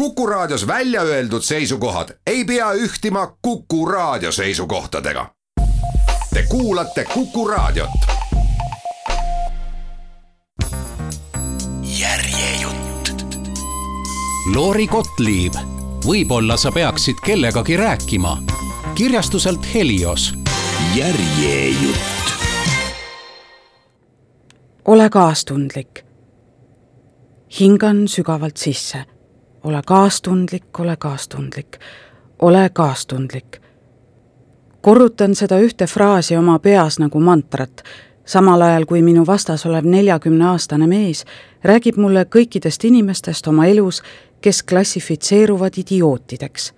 Kuku Raadios välja öeldud seisukohad ei pea ühtima Kuku Raadio seisukohtadega. Te kuulate Kuku Raadiot. järjejutt. Lori Gottlieb, võib-olla sa peaksid kellegagi rääkima. kirjastuselt Helios. järjejutt. ole kaastundlik. hingan sügavalt sisse. Ole kaastundlik, ole kaastundlik, ole kaastundlik. korrutan seda ühte fraasi oma peas nagu mantrat samal ajal kui minu vastas olev neljakümneaastane mees räägib mulle kõikidest inimestest oma elus, kes klassifitseeruvad idiootideks.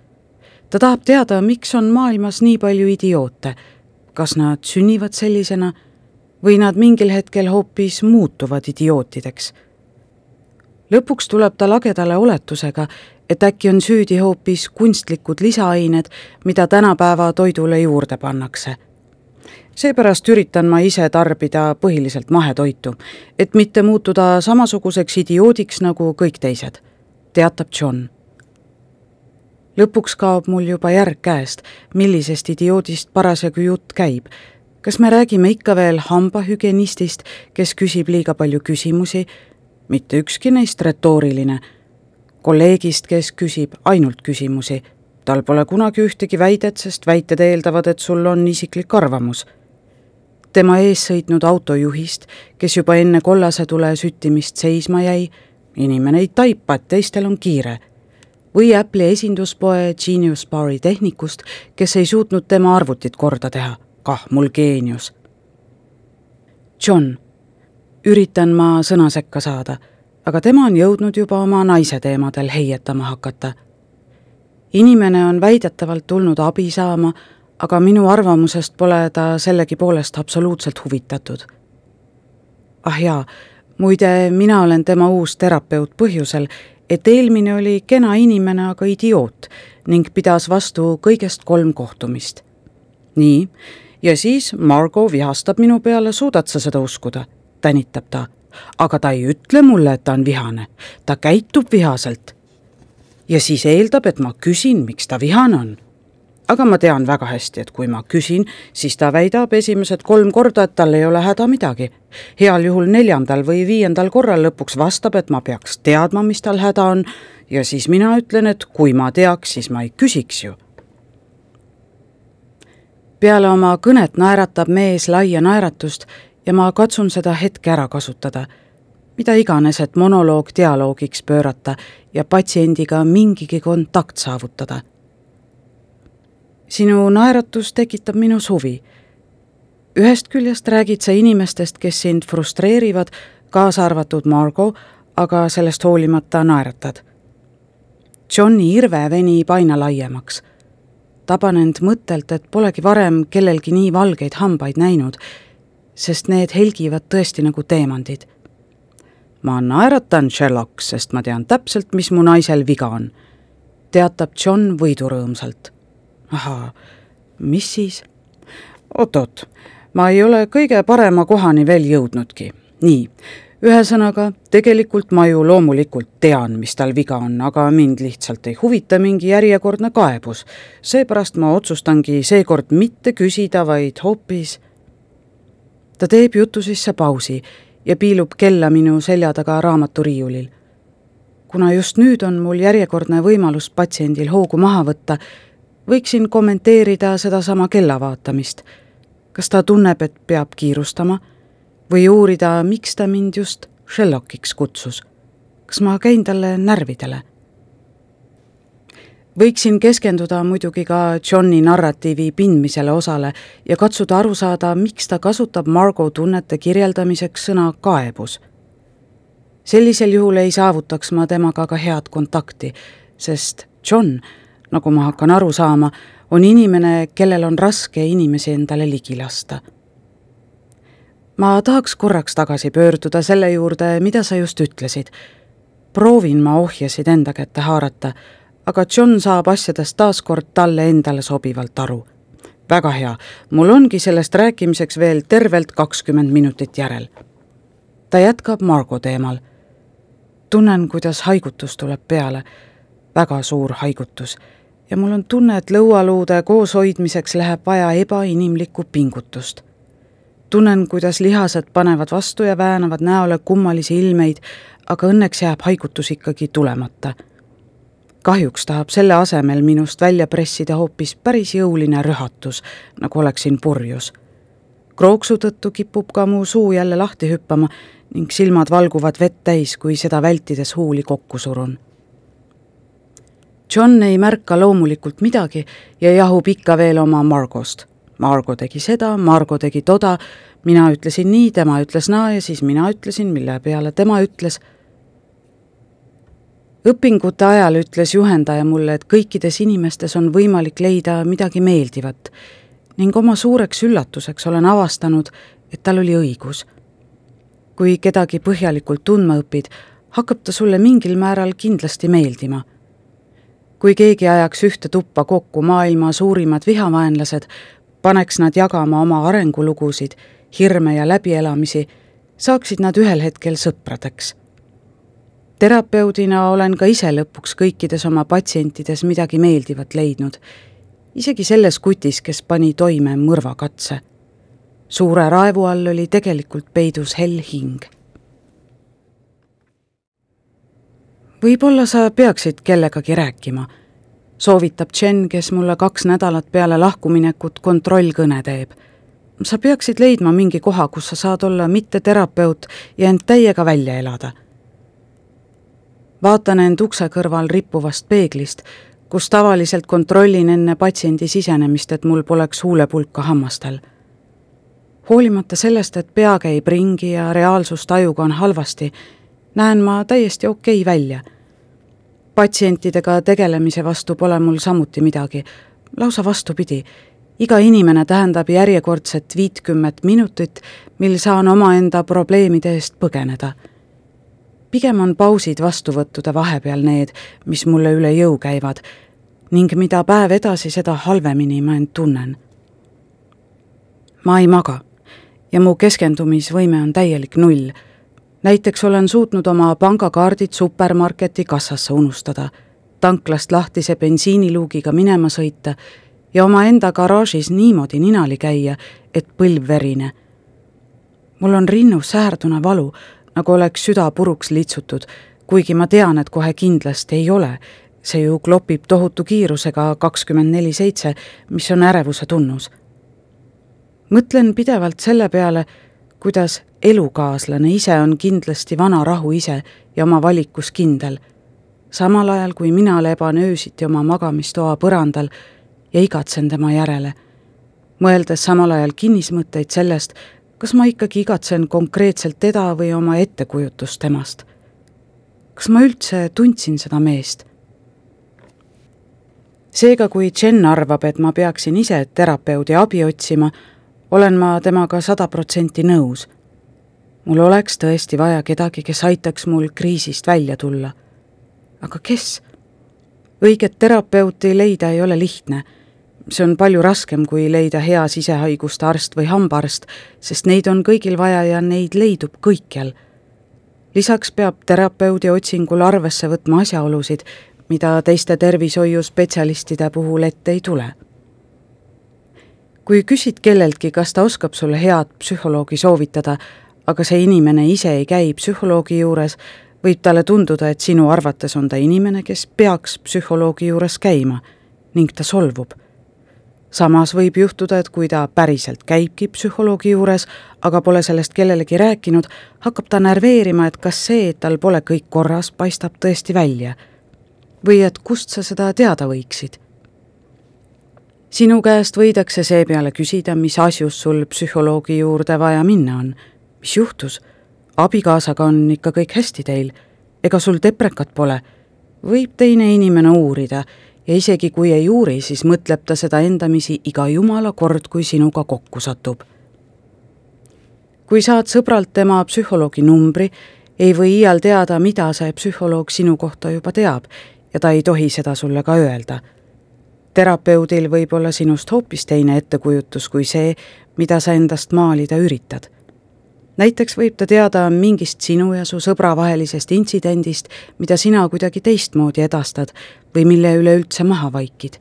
ta tahab teada, miks on maailmas nii palju idioote. kas nad sünnivad sellisena või nad mingil hetkel hoopis muutuvad idiootideks. Lõpuks tuleb ta lagedale oletusega, et äkki on süüdi hoopis kunstlikud lisaained, mida tänapäeva toidule juurde pannakse seepärast üritan ma ise tarbida põhiliselt mahetoitu, et mitte muutuda samasuguseks idioodiks nagu kõik teised, teatab John. lõpuks kaob mul juba järg käest, millisest idioodist parasjagu jutt käib. kas me räägime ikka veel hambahügienistist, kes küsib liiga palju küsimusi, mitte ükski neist retooriline, kolleegist, kes küsib ainult küsimusi tal pole kunagi ühtegi väidet, sest väited eeldavad, et sul on isiklik arvamus tema ees sõitnud autojuhist, kes juba enne kollase tule süttimist seisma jäi, inimene ei taipa, et teistel on kiire. või Apple'i esinduspoe Genius Bari tehnikust, kes ei suutnud tema arvutit korda teha, kah mul geenius. John, üritan ma sõna sekka saada, aga tema on jõudnud juba oma naise teemadel heietama hakata. inimene on väidetavalt tulnud abi saama aga minu arvamusest pole ta sellegipoolest absoluutselt huvitatud. ah jaa, muide, mina olen tema uus terapeut põhjusel, et eelmine oli kena inimene, aga idioot ning pidas vastu kõigest kolm kohtumist. nii, ja siis Margo vihastab minu peale, suudad sa seda uskuda? Tänitab ta. aga ta ei ütle mulle, et ta on vihane, ta käitub vihaselt. ja siis eeldab, et ma küsin, miks ta vihane on aga ma tean väga hästi, et kui ma küsin, siis ta väidab esimesed kolm korda, et tal ei ole häda midagi. heal juhul neljandal või viiendal korral lõpuks vastab, et ma peaks teadma, mis tal häda on ja siis mina ütlen, et kui ma teaks, siis ma ei küsiks ju. peale oma kõnet naeratab mees laia naeratust ja ma katsun seda hetke ära kasutada. mida iganes, et monoloog dialoogiks pöörata ja patsiendiga mingigi kontakt saavutada sinu naeratus tekitab minus huvi. ühest küljest räägid sa inimestest, kes sind frustreerivad, kaasa arvatud Margo, aga sellest hoolimata naeratad. Johni irve venib aina laiemaks. taban end mõttelt, et polegi varem kellelgi nii valgeid hambaid näinud, sest need helgivad tõesti nagu teemandid. ma naeratan, Sherlock, sest ma tean täpselt, mis mu naisel viga on, teatab John võidurõõmsalt ahaa, mis siis? oot-oot, ma ei ole kõige parema kohani veel jõudnudki. nii, ühesõnaga, tegelikult ma ju loomulikult tean, mis tal viga on, aga mind lihtsalt ei huvita mingi järjekordne kaebus. seepärast ma otsustangi seekord mitte küsida, vaid hoopis ta teeb jutu sisse pausi ja piilub kella minu selja taga raamaturiiulil. kuna just nüüd on mul järjekordne võimalus patsiendil hoogu maha võtta, võiksin kommenteerida sedasama kella vaatamist. kas ta tunneb, et peab kiirustama või uurida, miks ta mind just Sherlockiks kutsus. kas ma käin talle närvidele? Võiksin keskenduda muidugi ka Johni narratiivi pindmisele osale ja katsuda aru saada, miks ta kasutab Margo tunnete kirjeldamiseks sõna kaebus. sellisel juhul ei saavutaks ma temaga ka head kontakti, sest John nagu ma hakkan aru saama, on inimene, kellel on raske inimesi endale ligi lasta. ma tahaks korraks tagasi pöörduda selle juurde, mida sa just ütlesid. proovin ma ohjasid enda kätte haarata, aga John saab asjadest taaskord talle endale sobivalt aru. väga hea, mul ongi sellest rääkimiseks veel tervelt kakskümmend minutit järel. ta jätkab Margo teemal. tunnen, kuidas haigutus tuleb peale väga suur haigutus ja mul on tunne, et lõualuude kooshoidmiseks läheb vaja ebainimlikku pingutust. tunnen, kuidas lihased panevad vastu ja väänavad näole kummalisi ilmeid, aga õnneks jääb haigutus ikkagi tulemata. Kahjuks tahab selle asemel minust välja pressida hoopis päris jõuline rühatus, nagu oleksin purjus. krooksu tõttu kipub ka mu suu jälle lahti hüppama ning silmad valguvad vett täis, kui seda vältides huuli kokku surun John ei märka loomulikult midagi ja jahub ikka veel oma Margost. Margo tegi seda, Margo tegi toda, mina ütlesin nii, tema ütles naa ja siis mina ütlesin, mille peale tema ütles. Õpingute ajal ütles juhendaja mulle, et kõikides inimestes on võimalik leida midagi meeldivat ning oma suureks üllatuseks olen avastanud, et tal oli õigus. kui kedagi põhjalikult tundma õpid, hakkab ta sulle mingil määral kindlasti meeldima kui keegi ajaks ühte tuppa kokku maailma suurimad vihavaenlased, paneks nad jagama oma arengulugusid, hirme ja läbielamisi, saaksid nad ühel hetkel sõpradeks. Terapeudina olen ka ise lõpuks kõikides oma patsientides midagi meeldivat leidnud, isegi selles kutis, kes pani toime mõrvakatse. suure raevu all oli tegelikult peidus hell hing võib-olla sa peaksid kellegagi rääkima, soovitab Jen, kes mulle kaks nädalat peale lahkuminekut kontrollkõne teeb. sa peaksid leidma mingi koha, kus sa saad olla mitteterapeut ja end täiega välja elada. Vaatan end ukse kõrval rippuvast peeglist, kus tavaliselt kontrollin enne patsiendi sisenemist, et mul poleks huulepulka hammastel hoolimata sellest, et pea käib ringi ja reaalsustajuga on halvasti, näen ma täiesti okei okay välja patsientidega tegelemise vastu pole mul samuti midagi, lausa vastupidi. iga inimene tähendab järjekordset viitkümmet minutit, mil saan omaenda probleemide eest põgeneda. Pigem on pausid vastuvõttude vahepeal need, mis mulle üle jõu käivad ning mida päev edasi, seda halvemini ma end tunnen. ma ei maga ja mu keskendumisvõime on täielik null näiteks olen suutnud oma pangakaardid supermarketi kassasse unustada, tanklast lahtise bensiiniluugiga minema sõita ja omaenda garaažis niimoodi ninali käia, et põlv verine. mul on rinnus säärdune valu, nagu oleks süda puruks litsutud, kuigi ma tean, et kohe kindlasti ei ole. see ju klopib tohutu kiirusega kakskümmend neli seitse, mis on ärevuse tunnus. mõtlen pidevalt selle peale, kuidas elukaaslane ise on kindlasti vana rahu ise ja oma valikus kindel, samal ajal kui mina leban öösiti oma magamistoa põrandal ja igatsen tema järele, mõeldes samal ajal kinnismõtteid sellest, kas ma ikkagi igatsen konkreetselt teda või oma ettekujutust temast. kas ma üldse tundsin seda meest? seega, kui Jen arvab, et ma peaksin ise terapeudi abi otsima, olen ma temaga sada protsenti nõus. mul oleks tõesti vaja kedagi, kes aitaks mul kriisist välja tulla. aga kes? õiget terapeuti leida ei ole lihtne. See on palju raskem, kui leida hea sisehaiguste arst või hambaarst, sest neid on kõigil vaja ja neid leidub kõikjal. lisaks peab terapeudi otsingul arvesse võtma asjaolusid, mida teiste tervishoiuspetsialistide puhul ette ei tule kui küsid kelleltki, kas ta oskab sulle head psühholoogi soovitada, aga see inimene ise ei käi psühholoogi juures, võib talle tunduda, et sinu arvates on ta inimene, kes peaks psühholoogi juures käima ning ta solvub. Samas võib juhtuda, et kui ta päriselt käibki psühholoogi juures, aga pole sellest kellelegi rääkinud, hakkab ta närveerima, et kas see, et tal pole kõik korras, paistab tõesti välja. või et kust sa seda teada võiksid sinu käest võidakse seepeale küsida, mis asjus sul psühholoogi juurde vaja minna on. mis juhtus? abikaasaga on ikka kõik hästi teil. ega sul deprekat pole? võib teine inimene uurida ja isegi kui ei uuri, siis mõtleb ta seda endamisi iga jumala kord, kui sinuga kokku satub. kui saad sõbralt tema psühholoogi numbri, ei või iial teada, mida see psühholoog sinu kohta juba teab ja ta ei tohi seda sulle ka öelda terapeudil võib olla sinust hoopis teine ettekujutus kui see, mida sa endast maalida üritad. Näiteks võib ta teada mingist sinu ja su sõbra vahelisest intsidendist, mida sina kuidagi teistmoodi edastad või mille üleüldse maha vaikid.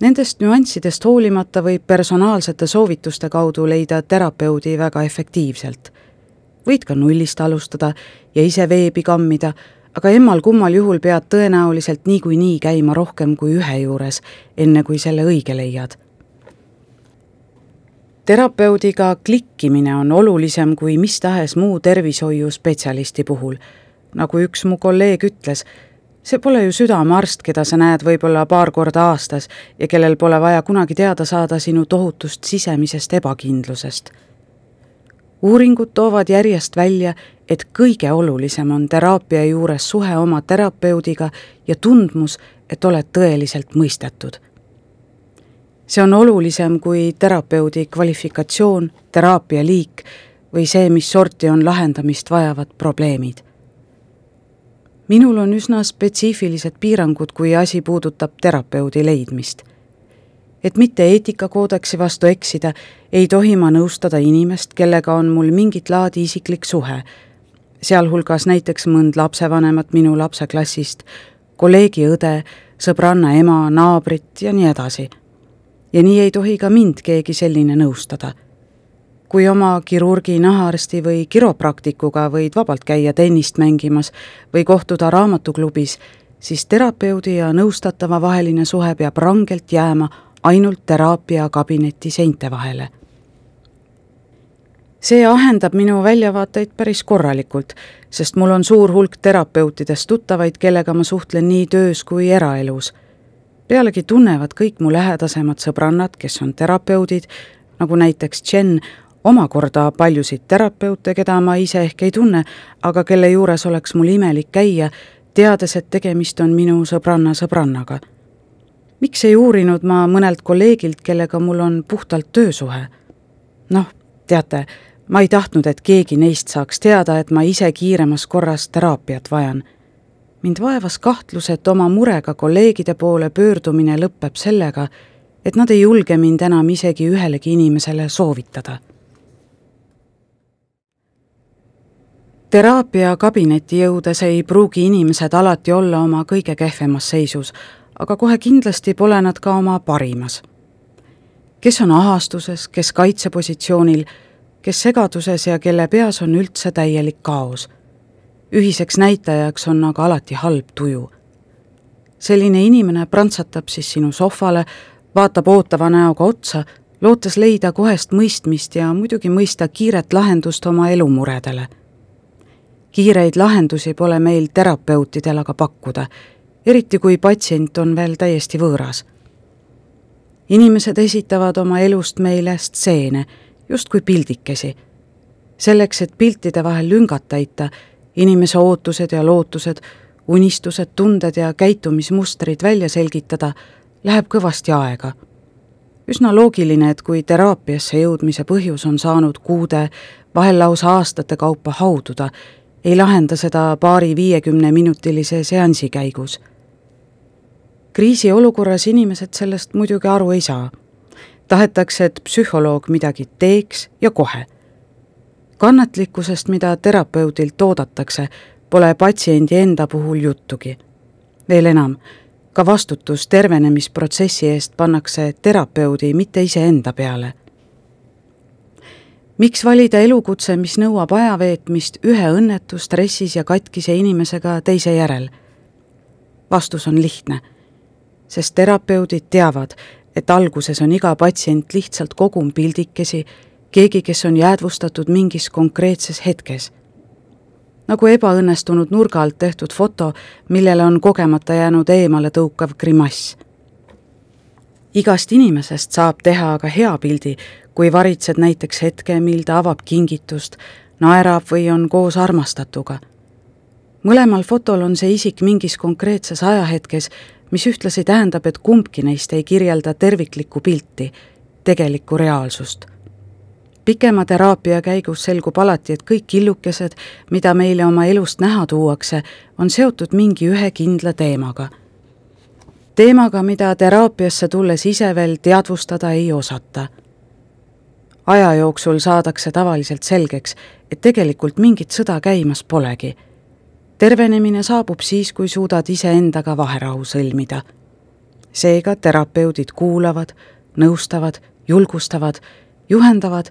Nendest nüanssidest hoolimata võib personaalsete soovituste kaudu leida terapeudi väga efektiivselt. võid ka nullist alustada ja ise veebi kammida, aga emmal-kummal juhul pead tõenäoliselt niikuinii käima rohkem kui ühe juures, enne kui selle õige leiad terapeudiga klikkimine on olulisem kui mis tahes muu tervishoiuspetsialisti puhul. nagu üks mu kolleeg ütles, see pole ju südamearst, keda sa näed võib-olla paar korda aastas ja kellel pole vaja kunagi teada saada sinu tohutust sisemisest ebakindlusest. uuringud toovad järjest välja, et kõige olulisem on teraapia juures suhe oma terapeudiga ja tundmus, et oled tõeliselt mõistetud see on olulisem kui terapeudi kvalifikatsioon, teraapia liik või see, mis sorti on lahendamist vajavad probleemid. minul on üsna spetsiifilised piirangud, kui asi puudutab terapeudi leidmist. et mitte eetikakoodeksi vastu eksida, ei tohi ma nõustada inimest, kellega on mul mingit laadi isiklik suhe, sealhulgas näiteks mõnd lapsevanemat minu lapse klassist, kolleegi õde, sõbranna ema, naabrit ja nii edasi ja nii ei tohi ka mind keegi selline nõustada. kui oma kirurgi, nahaarsti või kiropraktikuga võid vabalt käia tennist mängimas või kohtuda raamatuklubis, siis terapeudi ja nõustatava vaheline suhe peab rangelt jääma ainult teraapiakabineti seinte vahele. see ahendab minu väljavaateid päris korralikult, sest mul on suur hulk terapeutidest tuttavaid, kellega ma suhtlen nii töös kui eraelus pealegi tunnevad kõik mu lähedasemad sõbrannad, kes on terapeudid, nagu näiteks Jen, omakorda paljusid terapeute, keda ma ise ehk ei tunne, aga kelle juures oleks mul imelik käia, teades, et tegemist on minu sõbranna sõbrannaga. miks ei uurinud ma mõnelt kolleegilt, kellega mul on puhtalt töösuhe? noh, teate, ma ei tahtnud, et keegi neist saaks teada, et ma ise kiiremas korras teraapiat vajan mind vaevas kahtlus, et oma murega kolleegide poole pöördumine lõpeb sellega, et nad ei julge mind enam isegi ühelegi inimesele soovitada. teraapiakabinetti jõudes ei pruugi inimesed alati olla oma kõige kehvemas seisus, aga kohe kindlasti pole nad ka oma parimas. kes on ahastuses, kes kaitsepositsioonil, kes segaduses ja kelle peas on üldse täielik kaos ühiseks näitajaks on aga alati halb tuju. selline inimene prantsatab siis sinu sohvale, vaatab ootava näoga otsa, lootes leida kohest mõistmist ja muidugi mõista kiiret lahendust oma elumuredele. kiireid lahendusi pole meil terapeutidel aga pakkuda, eriti kui patsient on veel täiesti võõras. inimesed esitavad oma elust meile stseene, justkui pildikesi. selleks, et piltide vahel lüngad täita, inimese ootused ja lootused, unistused, tunded ja käitumismustrid välja selgitada, läheb kõvasti aega. üsna loogiline, et kui teraapiasse jõudmise põhjus on saanud kuude, vahel lausa aastate kaupa haududa, ei lahenda seda paari viiekümneminutilise seansi käigus. kriisiolukorras inimesed sellest muidugi aru ei saa. tahetakse, et psühholoog midagi teeks ja kohe kannatlikkusest, mida terapeudilt oodatakse, pole patsiendi enda puhul juttugi. veel enam, ka vastutus tervenemisprotsessi eest pannakse terapeudi, mitte iseenda peale. miks valida elukutse, mis nõuab ajaveetmist ühe õnnetu, stressis ja katkise inimesega teise järel? vastus on lihtne, sest terapeudid teavad, et alguses on iga patsient lihtsalt kogum pildikesi keegi, kes on jäädvustatud mingis konkreetses hetkes. nagu ebaõnnestunud nurga alt tehtud foto, millele on kogemata jäänud eemale tõukav grimass. igast inimesest saab teha aga hea pildi, kui varitsed näiteks hetke, mil ta avab kingitust, naerab või on koos armastatuga. mõlemal fotol on see isik mingis konkreetses ajahetkes, mis ühtlasi tähendab, et kumbki neist ei kirjelda terviklikku pilti, tegelikku reaalsust pikema teraapia käigus selgub alati, et kõik killukesed, mida meile oma elust näha tuuakse, on seotud mingi ühe kindla teemaga. teemaga, mida teraapiasse tulles ise veel teadvustada ei osata. aja jooksul saadakse tavaliselt selgeks, et tegelikult mingit sõda käimas polegi. tervenemine saabub siis, kui suudad iseendaga vaherahu sõlmida. seega terapeudid kuulavad, nõustavad, julgustavad, juhendavad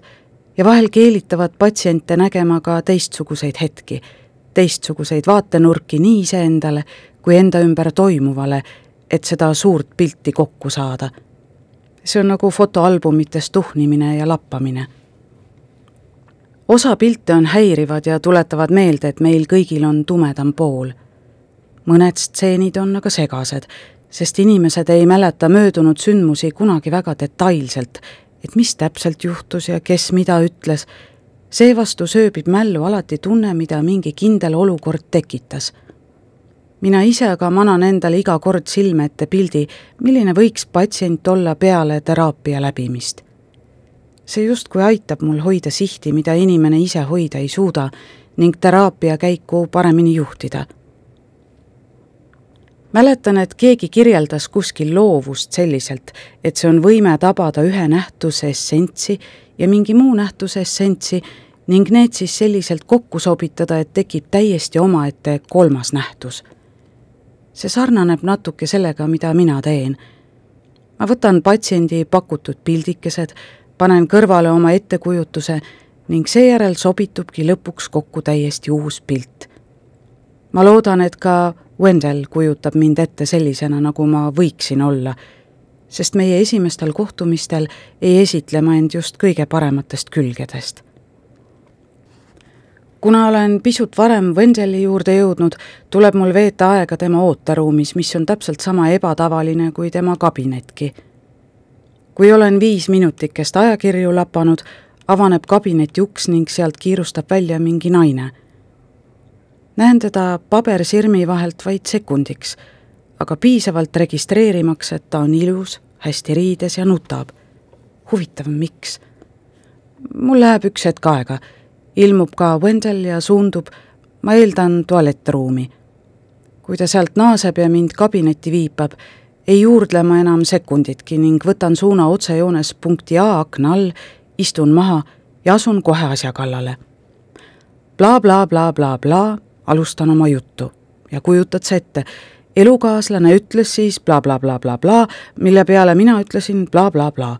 ja vahel keelitavad patsiente nägema ka teistsuguseid hetki, teistsuguseid vaatenurki nii iseendale kui enda ümber toimuvale, et seda suurt pilti kokku saada. see on nagu fotoalbumites tuhnimine ja lappamine. osa pilte on häirivad ja tuletavad meelde, et meil kõigil on tumedam pool. mõned stseenid on aga segased, sest inimesed ei mäleta möödunud sündmusi kunagi väga detailselt, et mis täpselt juhtus ja kes mida ütles. seevastu sööbib mällu alati tunne, mida mingi kindel olukord tekitas mina ise aga manan endale iga kord silme ette pildi, milline võiks patsient olla peale teraapia läbimist. see justkui aitab mul hoida sihti, mida inimene ise hoida ei suuda ning teraapia käiku paremini juhtida. Mäletan, et keegi kirjeldas kuskil loovust selliselt, et see on võime tabada ühe nähtuse essentsi ja mingi muu nähtuse essentsi ning need siis selliselt kokku sobitada, et tekib täiesti omaette kolmas nähtus see sarnaneb natuke sellega, mida mina teen. ma võtan patsiendi pakutud pildikesed, panen kõrvale oma ettekujutuse ning seejärel sobitubki lõpuks kokku täiesti uus pilt. Ma loodan, et ka Wendell kujutab mind ette sellisena, nagu ma võiksin olla, sest meie esimestel kohtumistel ei esitle ma end just kõige parematest külgedest kuna olen pisut varem Wendelli juurde jõudnud, tuleb mul veeta aega tema ooteruumis, mis on täpselt sama ebatavaline kui tema kabinetki. kui olen viis minutikest ajakirju lapanud, avaneb kabineti uks ning sealt kiirustab välja mingi naine. Näen teda pabersirmi vahelt vaid sekundiks, aga piisavalt registreerimaks, et ta on ilus, hästi riides ja nutab. huvitav, miks? mul läheb üks hetk aega ilmub ka Wendell ja suundub, ma eeldan, tualettruumi. kui ta sealt naaseb ja mind kabinetti viipab, ei juurdle ma enam sekunditki ning võtan suuna otsejoones punkti A akna all, istun maha ja asun kohe asja kallale bla, bla. Blablabla, alustan oma juttu ja kujutad sa ette, elukaaslane ütles siis blablabla, mille peale mina ütlesin blablabla.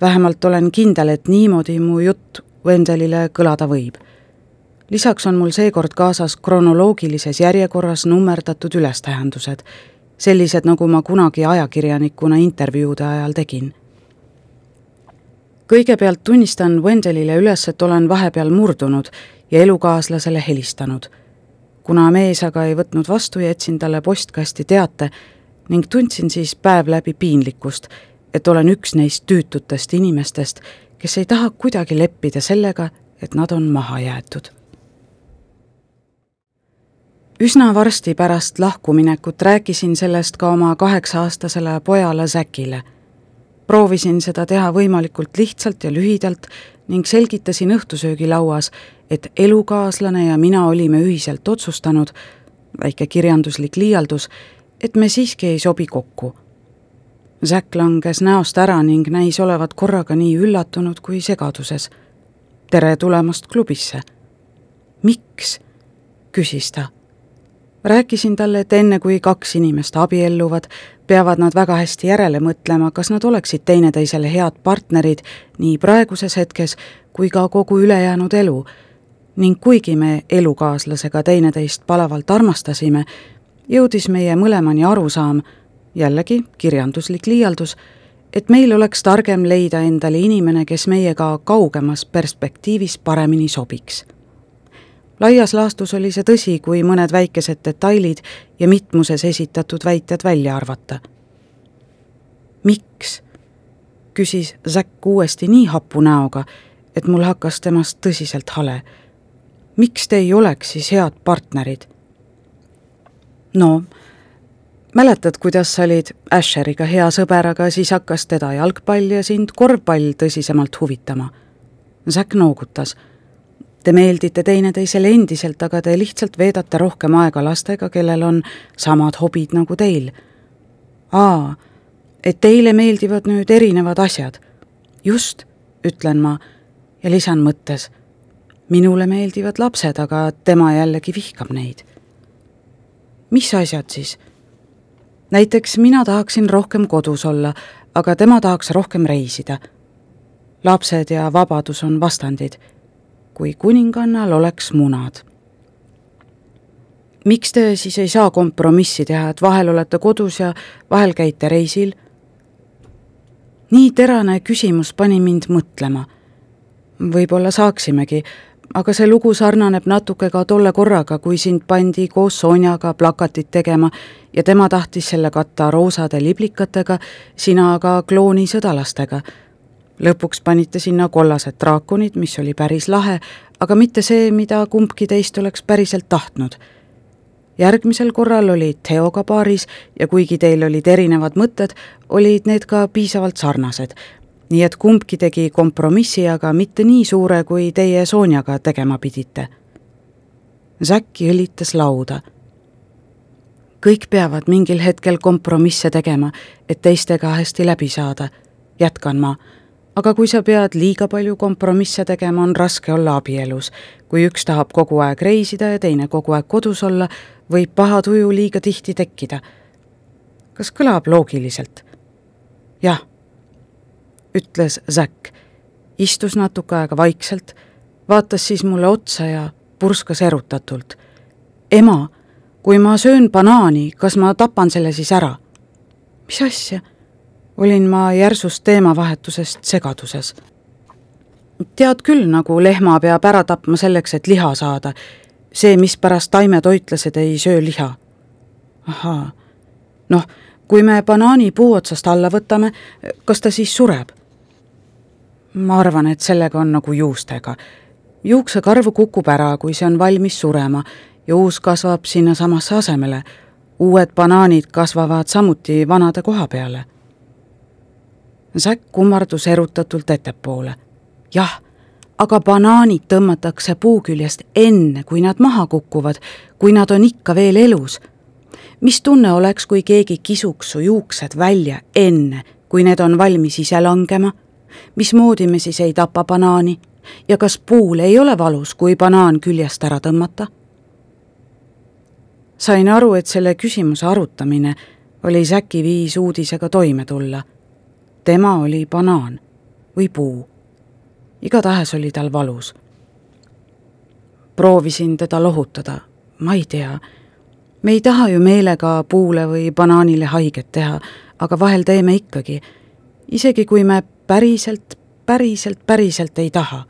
vähemalt olen kindel, et niimoodi mu jutt Wendelile kõlada võib. lisaks on mul seekord kaasas kronoloogilises järjekorras nummerdatud ülestähendused, sellised, nagu ma kunagi ajakirjanikuna intervjuude ajal tegin. Kõigepealt tunnistan Wendelile üles, et olen vahepeal murdunud ja elukaaslasele helistanud. kuna mees aga ei võtnud vastu, jätsin talle postkasti teate ning tundsin siis päev läbi piinlikkust, et olen üks neist tüütutest inimestest, kes ei taha kuidagi leppida sellega, et nad on maha jäetud. üsna varsti pärast lahkuminekut rääkisin sellest ka oma kaheksa-aastasele pojale Säkile. Proovisin seda teha võimalikult lihtsalt ja lühidalt ning selgitasin õhtusöögilauas, et elukaaslane ja mina olime ühiselt otsustanud, väike kirjanduslik liialdus, et me siiski ei sobi kokku Zack langes näost ära ning näis olevat korraga nii üllatunud kui segaduses. tere tulemast klubisse. miks? küsis ta. Rääkisin talle, et enne kui kaks inimest abielluvad, peavad nad väga hästi järele mõtlema, kas nad oleksid teineteisele head partnerid nii praeguses hetkes kui ka kogu ülejäänud elu. ning kuigi me elukaaslasega teineteist palavalt armastasime, jõudis meie mõlemani arusaam, jällegi kirjanduslik liialdus, et meil oleks targem leida endale inimene, kes meiega kaugemas perspektiivis paremini sobiks. Laias laastus oli see tõsi, kui mõned väikesed detailid ja mitmuses esitatud väited välja arvata. miks? küsis Zack uuesti nii hapu näoga, et mul hakkas temast tõsiselt hale. miks te ei oleks siis head partnerid? no mäletad, kuidas sa olid Asheriga hea sõber, aga siis hakkas teda jalgpall ja sind korvpall tõsisemalt huvitama? Zack noogutas. Te meeldite teineteisele endiselt, aga te lihtsalt veedate rohkem aega lastega, kellel on samad hobid nagu teil. aa, et teile meeldivad nüüd erinevad asjad. just, ütlen ma ja lisan mõttes. minule meeldivad lapsed, aga tema jällegi vihkab neid. mis asjad siis? näiteks mina tahaksin rohkem kodus olla, aga tema tahaks rohkem reisida. lapsed ja vabadus on vastandid. Kui kuningannal oleks munad miks te siis ei saa kompromissi teha, et vahel olete kodus ja vahel käite reisil? nii terane küsimus pani mind mõtlema. võib-olla saaksimegi, aga see lugu sarnaneb natuke ka tolle korraga, kui sind pandi koos Sonjaga plakatit tegema ja tema tahtis selle katta roosade liblikatega, sina aga kloonisõdalastega. Lõpuks panite sinna kollased draakonid, mis oli päris lahe, aga mitte see, mida kumbki teist oleks päriselt tahtnud järgmisel korral olid Theoga paaris ja kuigi teil olid erinevad mõtted, olid need ka piisavalt sarnased. nii et kumbki tegi kompromissi, aga mitte nii suure, kui teie Sonjaga tegema pidite. Säkki õlitas lauda. kõik peavad mingil hetkel kompromisse tegema, et teistega hästi läbi saada, jätkan ma aga kui sa pead liiga palju kompromisse tegema, on raske olla abielus. kui üks tahab kogu aeg reisida ja teine kogu aeg kodus olla, võib paha tuju liiga tihti tekkida. kas kõlab loogiliselt? jah, ütles Zack, istus natuke aega vaikselt, vaatas siis mulle otsa ja purskas erutatult. ema, kui ma söön banaani, kas ma tapan selle siis ära? mis asja? Olin ma järsust teemavahetusest segaduses. tead küll, nagu lehma peab ära tapma selleks, et liha saada see, mispärast taimetoitlased ei söö liha. ahaa, noh, kui me banaani puu otsast alla võtame, kas ta siis sureb? ma arvan, et sellega on nagu juustega. juuksekarv kukub ära, kui see on valmis surema ja uus kasvab sinnasamasse asemele. uued banaanid kasvavad samuti vanade koha peale. Säkk kummardus erutatult ettepoole. jah aga banaanid tõmmatakse puu küljest enne, kui nad maha kukuvad, kui nad on ikka veel elus. mis tunne oleks, kui keegi kisuks su juuksed välja enne, kui need on valmis ise langema? mismoodi me siis ei tapa banaani? ja kas puul ei ole valus, kui banaan küljest ära tõmmata? sain aru, et selle küsimuse arutamine oli Säki viis uudisega toime tulla. Tema oli banaan või puu igatahes oli tal valus. proovisin teda lohutada, ma ei tea, me ei taha ju meelega puule või banaanile haiget teha, aga vahel teeme ikkagi, isegi kui me päriselt, päriselt, päriselt ei taha.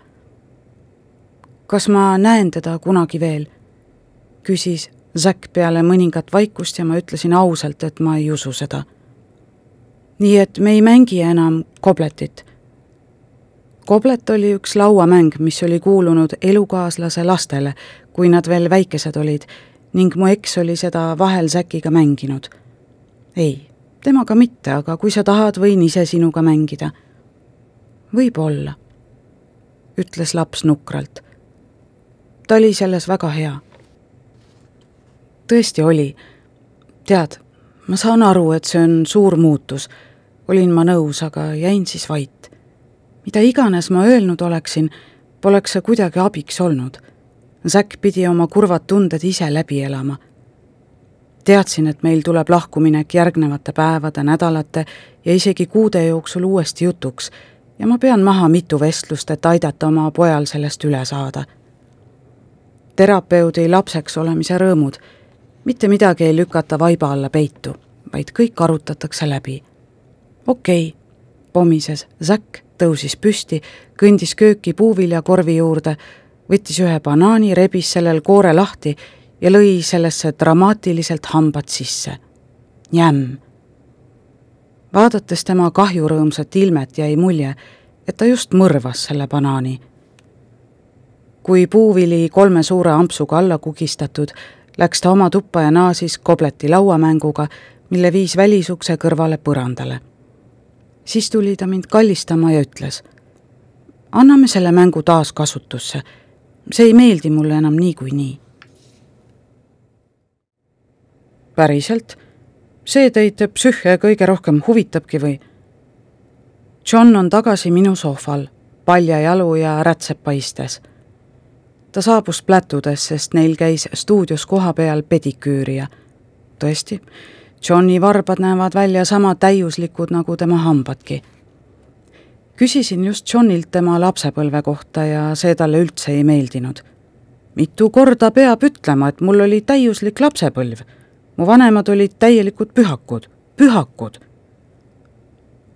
kas ma näen teda kunagi veel? küsis Zack peale mõningat vaikust ja ma ütlesin ausalt, et ma ei usu seda. Nii et me ei mängi enam kobletit koblet oli üks lauamäng, mis oli kuulunud elukaaslase lastele, kui nad veel väikesed olid ning mu eks oli seda vahel Säkiga mänginud. ei, temaga mitte, aga kui sa tahad, võin ise sinuga mängida. võib-olla, ütles laps nukralt. ta oli selles väga hea. tõesti oli. tead, ma saan aru, et see on suur muutus. Olin ma nõus, aga jäin siis vait mida iganes ma öelnud oleksin, poleks see kuidagi abiks olnud. Zack pidi oma kurvad tunded ise läbi elama. teadsin, et meil tuleb lahkuminek järgnevate päevade, nädalate ja isegi kuude jooksul uuesti jutuks ja ma pean maha mitu vestlust, et aidata oma pojal sellest üle saada. terapeudi lapseks olemise rõõmud, mitte midagi ei lükata vaiba alla peitu, vaid kõik arutatakse läbi. Okei okay,, pomises Zack tõusis püsti, kõndis kööki puuviljakorvi juurde, võttis ühe banaani, rebis sellel koore lahti ja lõi sellesse dramaatiliselt hambad sisse. Jämm. vaadates tema kahjurõõmsat ilmet, jäi mulje, et ta just mõrvas selle banaani. kui puuvili kolme suure ampsuga alla kugistatud, läks ta oma tuppa ja naasis kobleti lauamänguga, mille viis välisukse kõrvale põrandale siis tuli ta mind kallistama ja ütles. anname selle mängu taas kasutusse. see ei meeldi mulle enam niikuinii. päriselt? see teid psühhe kõige rohkem huvitabki või? John on tagasi minu sohval, paljajalu ja rätsep paistes. ta saabus plätudes, sest neil käis stuudios kohapeal pediküürija. tõesti, Johni varbad näevad välja sama täiuslikud nagu tema hambadki. küsisin just Johnilt tema lapsepõlve kohta ja see talle üldse ei meeldinud. mitu korda peab ütlema, et mul oli täiuslik lapsepõlv. mu vanemad olid täielikud pühakud, pühakud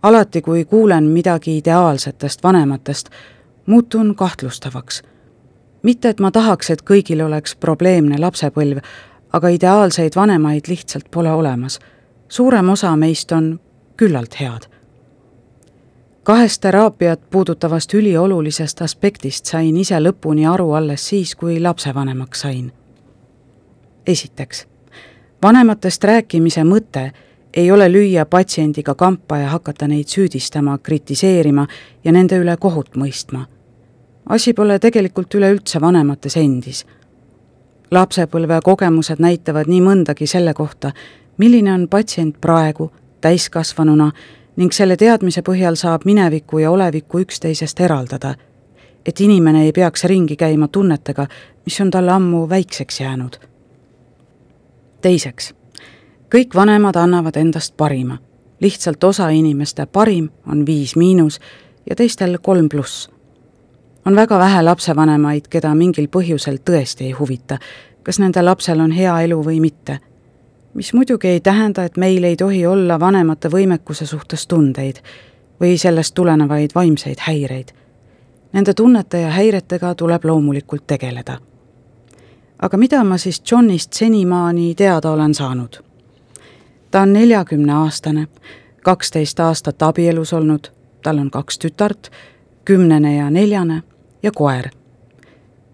alati, kui kuulen midagi ideaalsetest vanematest, muutun kahtlustavaks. mitte, et ma tahaks, et kõigil oleks probleemne lapsepõlv, aga ideaalseid vanemaid lihtsalt pole olemas. suurem osa meist on küllalt head. kahest teraapiat puudutavast üliolulisest aspektist sain ise lõpuni aru alles siis, kui lapsevanemaks sain. esiteks, vanematest rääkimise mõte ei ole lüüa patsiendiga kampa ja hakata neid süüdistama, kritiseerima ja nende üle kohut mõistma. asi pole tegelikult üleüldse vanemates endis. Lapsepõlve kogemused näitavad nii mõndagi selle kohta, milline on patsient praegu, täiskasvanuna, ning selle teadmise põhjal saab mineviku ja oleviku üksteisest eraldada. et inimene ei peaks ringi käima tunnetega, mis on talle ammu väikseks jäänud. teiseks kõik vanemad annavad endast parima. lihtsalt osa inimeste parim on viis miinus ja teistel kolm pluss. On väga vähe lapsevanemaid, keda mingil põhjusel tõesti ei huvita, kas nende lapsel on hea elu või mitte. mis muidugi ei tähenda, et meil ei tohi olla vanemate võimekuse suhtes tundeid või sellest tulenevaid vaimseid häireid. Nende tunnete ja häiretega tuleb loomulikult tegeleda. aga mida ma siis Johnist senimaani teada olen saanud ta on neljakümneaastane, kaksteist aastat abielus olnud, tal on kaks tütart, kümnene ja neljane ja koer.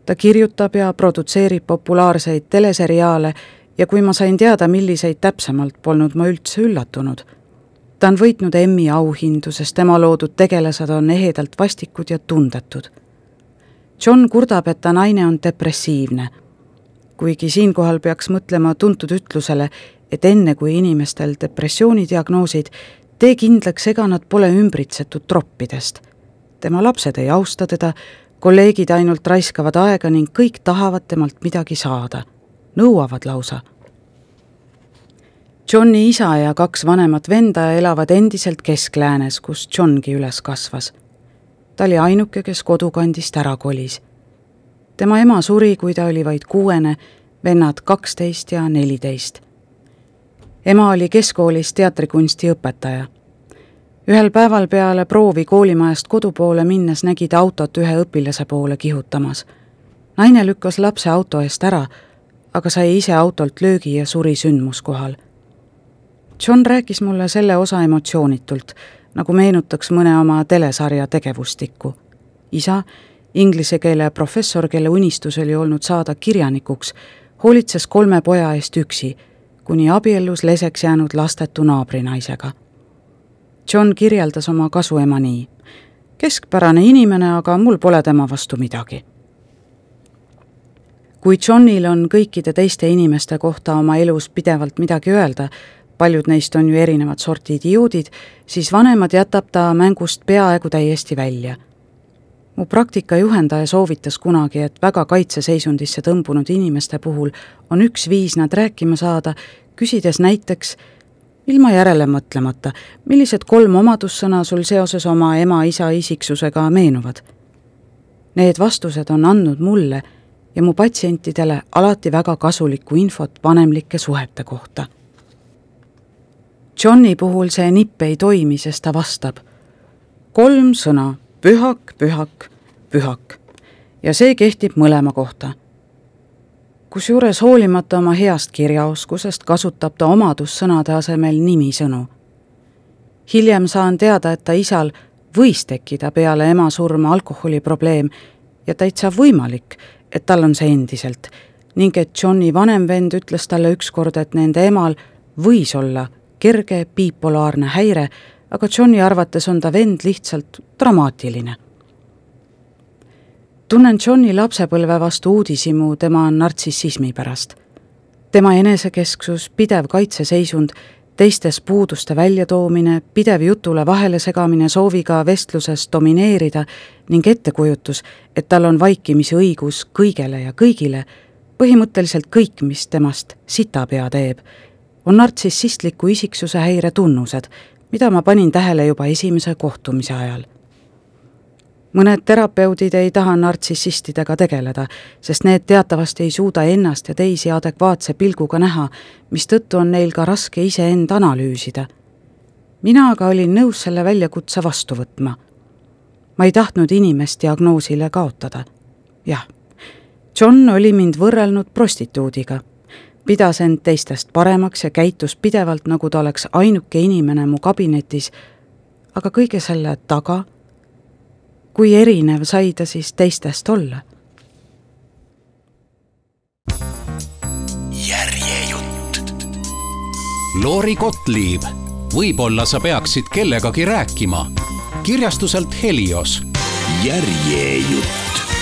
ta kirjutab ja produtseerib populaarseid teleseriaale ja kui ma sain teada, milliseid täpsemalt, polnud ma üldse üllatunud. ta on võitnud Emmy auhindu, sest tema loodud tegelased on ehedalt vastikud ja tundetud. John kurdab, et ta naine on depressiivne. kuigi siinkohal peaks mõtlema tuntud ütlusele, et enne, kui inimestel depressioonidiagnoosid, tee kindlaks, ega nad pole ümbritsetud troppidest. tema lapsed ei austa teda, kolleegid ainult raiskavad aega ning kõik tahavad temalt midagi saada, nõuavad lausa. Johni isa ja kaks vanemat venda elavad endiselt Kesk-Läänes, kus Johngi üles kasvas. ta oli ainuke, kes kodukandist ära kolis. tema ema suri, kui ta oli vaid kuuene, vennad kaksteist ja neliteist ema oli keskkoolis teatrikunsti õpetaja. Ühel päeval peale proovi koolimajast kodu poole minnes nägi ta autot ühe õpilase poole kihutamas. naine lükkas lapse auto eest ära, aga sai ise autolt löögi ja suri sündmuskohal. John rääkis mulle selle osa emotsioonitult, nagu meenutaks mõne oma telesarja tegevustikku. isa, inglise keele professor, kelle unistus oli olnud saada kirjanikuks, hoolitses kolme poja eest üksi kuni abiellus leseks jäänud lastetu naabrinaisega. John kirjeldas oma kasuema nii. keskpärane inimene, aga mul pole tema vastu midagi. kui Johnil on kõikide teiste inimeste kohta oma elus pidevalt midagi öelda, paljud neist on ju erinevat sorti idioodid, siis vanemad jätab ta mängust peaaegu täiesti välja mu praktikajuhendaja soovitas kunagi, et väga kaitseseisundisse tõmbunud inimeste puhul on üks viis nad rääkima saada, küsides näiteks ilma järele mõtlemata, millised kolm omadussõna sul seoses oma ema-isa isiksusega meenuvad. Need vastused on andnud mulle ja mu patsientidele alati väga kasulikku infot vanemlike suhete kohta. Johni puhul see nipp ei toimi, sest ta vastab kolm sõna pühak, pühak, pühak. ja see kehtib mõlema kohta. Kusjuures hoolimata oma heast kirjaoskusest kasutab ta omadussõnade asemel nimisõnu. hiljem saan teada, et ta isal võis tekkida peale ema surma alkoholiprobleem ja täitsa võimalik, et tal on see endiselt ning et Johni vanem vend ütles talle ükskord, et nende emal võis olla kerge bipolaarne häire aga Johni arvates on ta vend lihtsalt dramaatiline. Tunnen Johni lapsepõlve vastu uudishimu tema nartsissismi pärast. tema enesekesksus, pidev kaitseseisund teistes puuduste väljatoomine, pidev jutule vahelesegamine sooviga vestluses domineerida ning ettekujutus, et tal on vaikimisi õigus kõigele ja kõigile, põhimõtteliselt kõik, mis temast sitapea teeb, on nartsissistliku isiksuse häire tunnused, mida ma panin tähele juba esimese kohtumise ajal mõned terapeudid ei taha nartsissistidega tegeleda, sest need teatavasti ei suuda ennast ja teisi adekvaatse pilguga näha, mistõttu on neil ka raske iseend analüüsida. mina aga olin nõus selle väljakutse vastu võtma. ma ei tahtnud inimest diagnoosile kaotada. jah, John oli mind võrrelnud prostituudiga, pidas end teistest paremaks ja käitus pidevalt, nagu ta oleks ainuke inimene mu kabinetis, aga kõige selle taga kui erinev sai ta siis teistest olla? järjejutt. Lori Gottlieb, võib-olla sa peaksid kellegagi rääkima. kirjastuselt Helios. järjejutt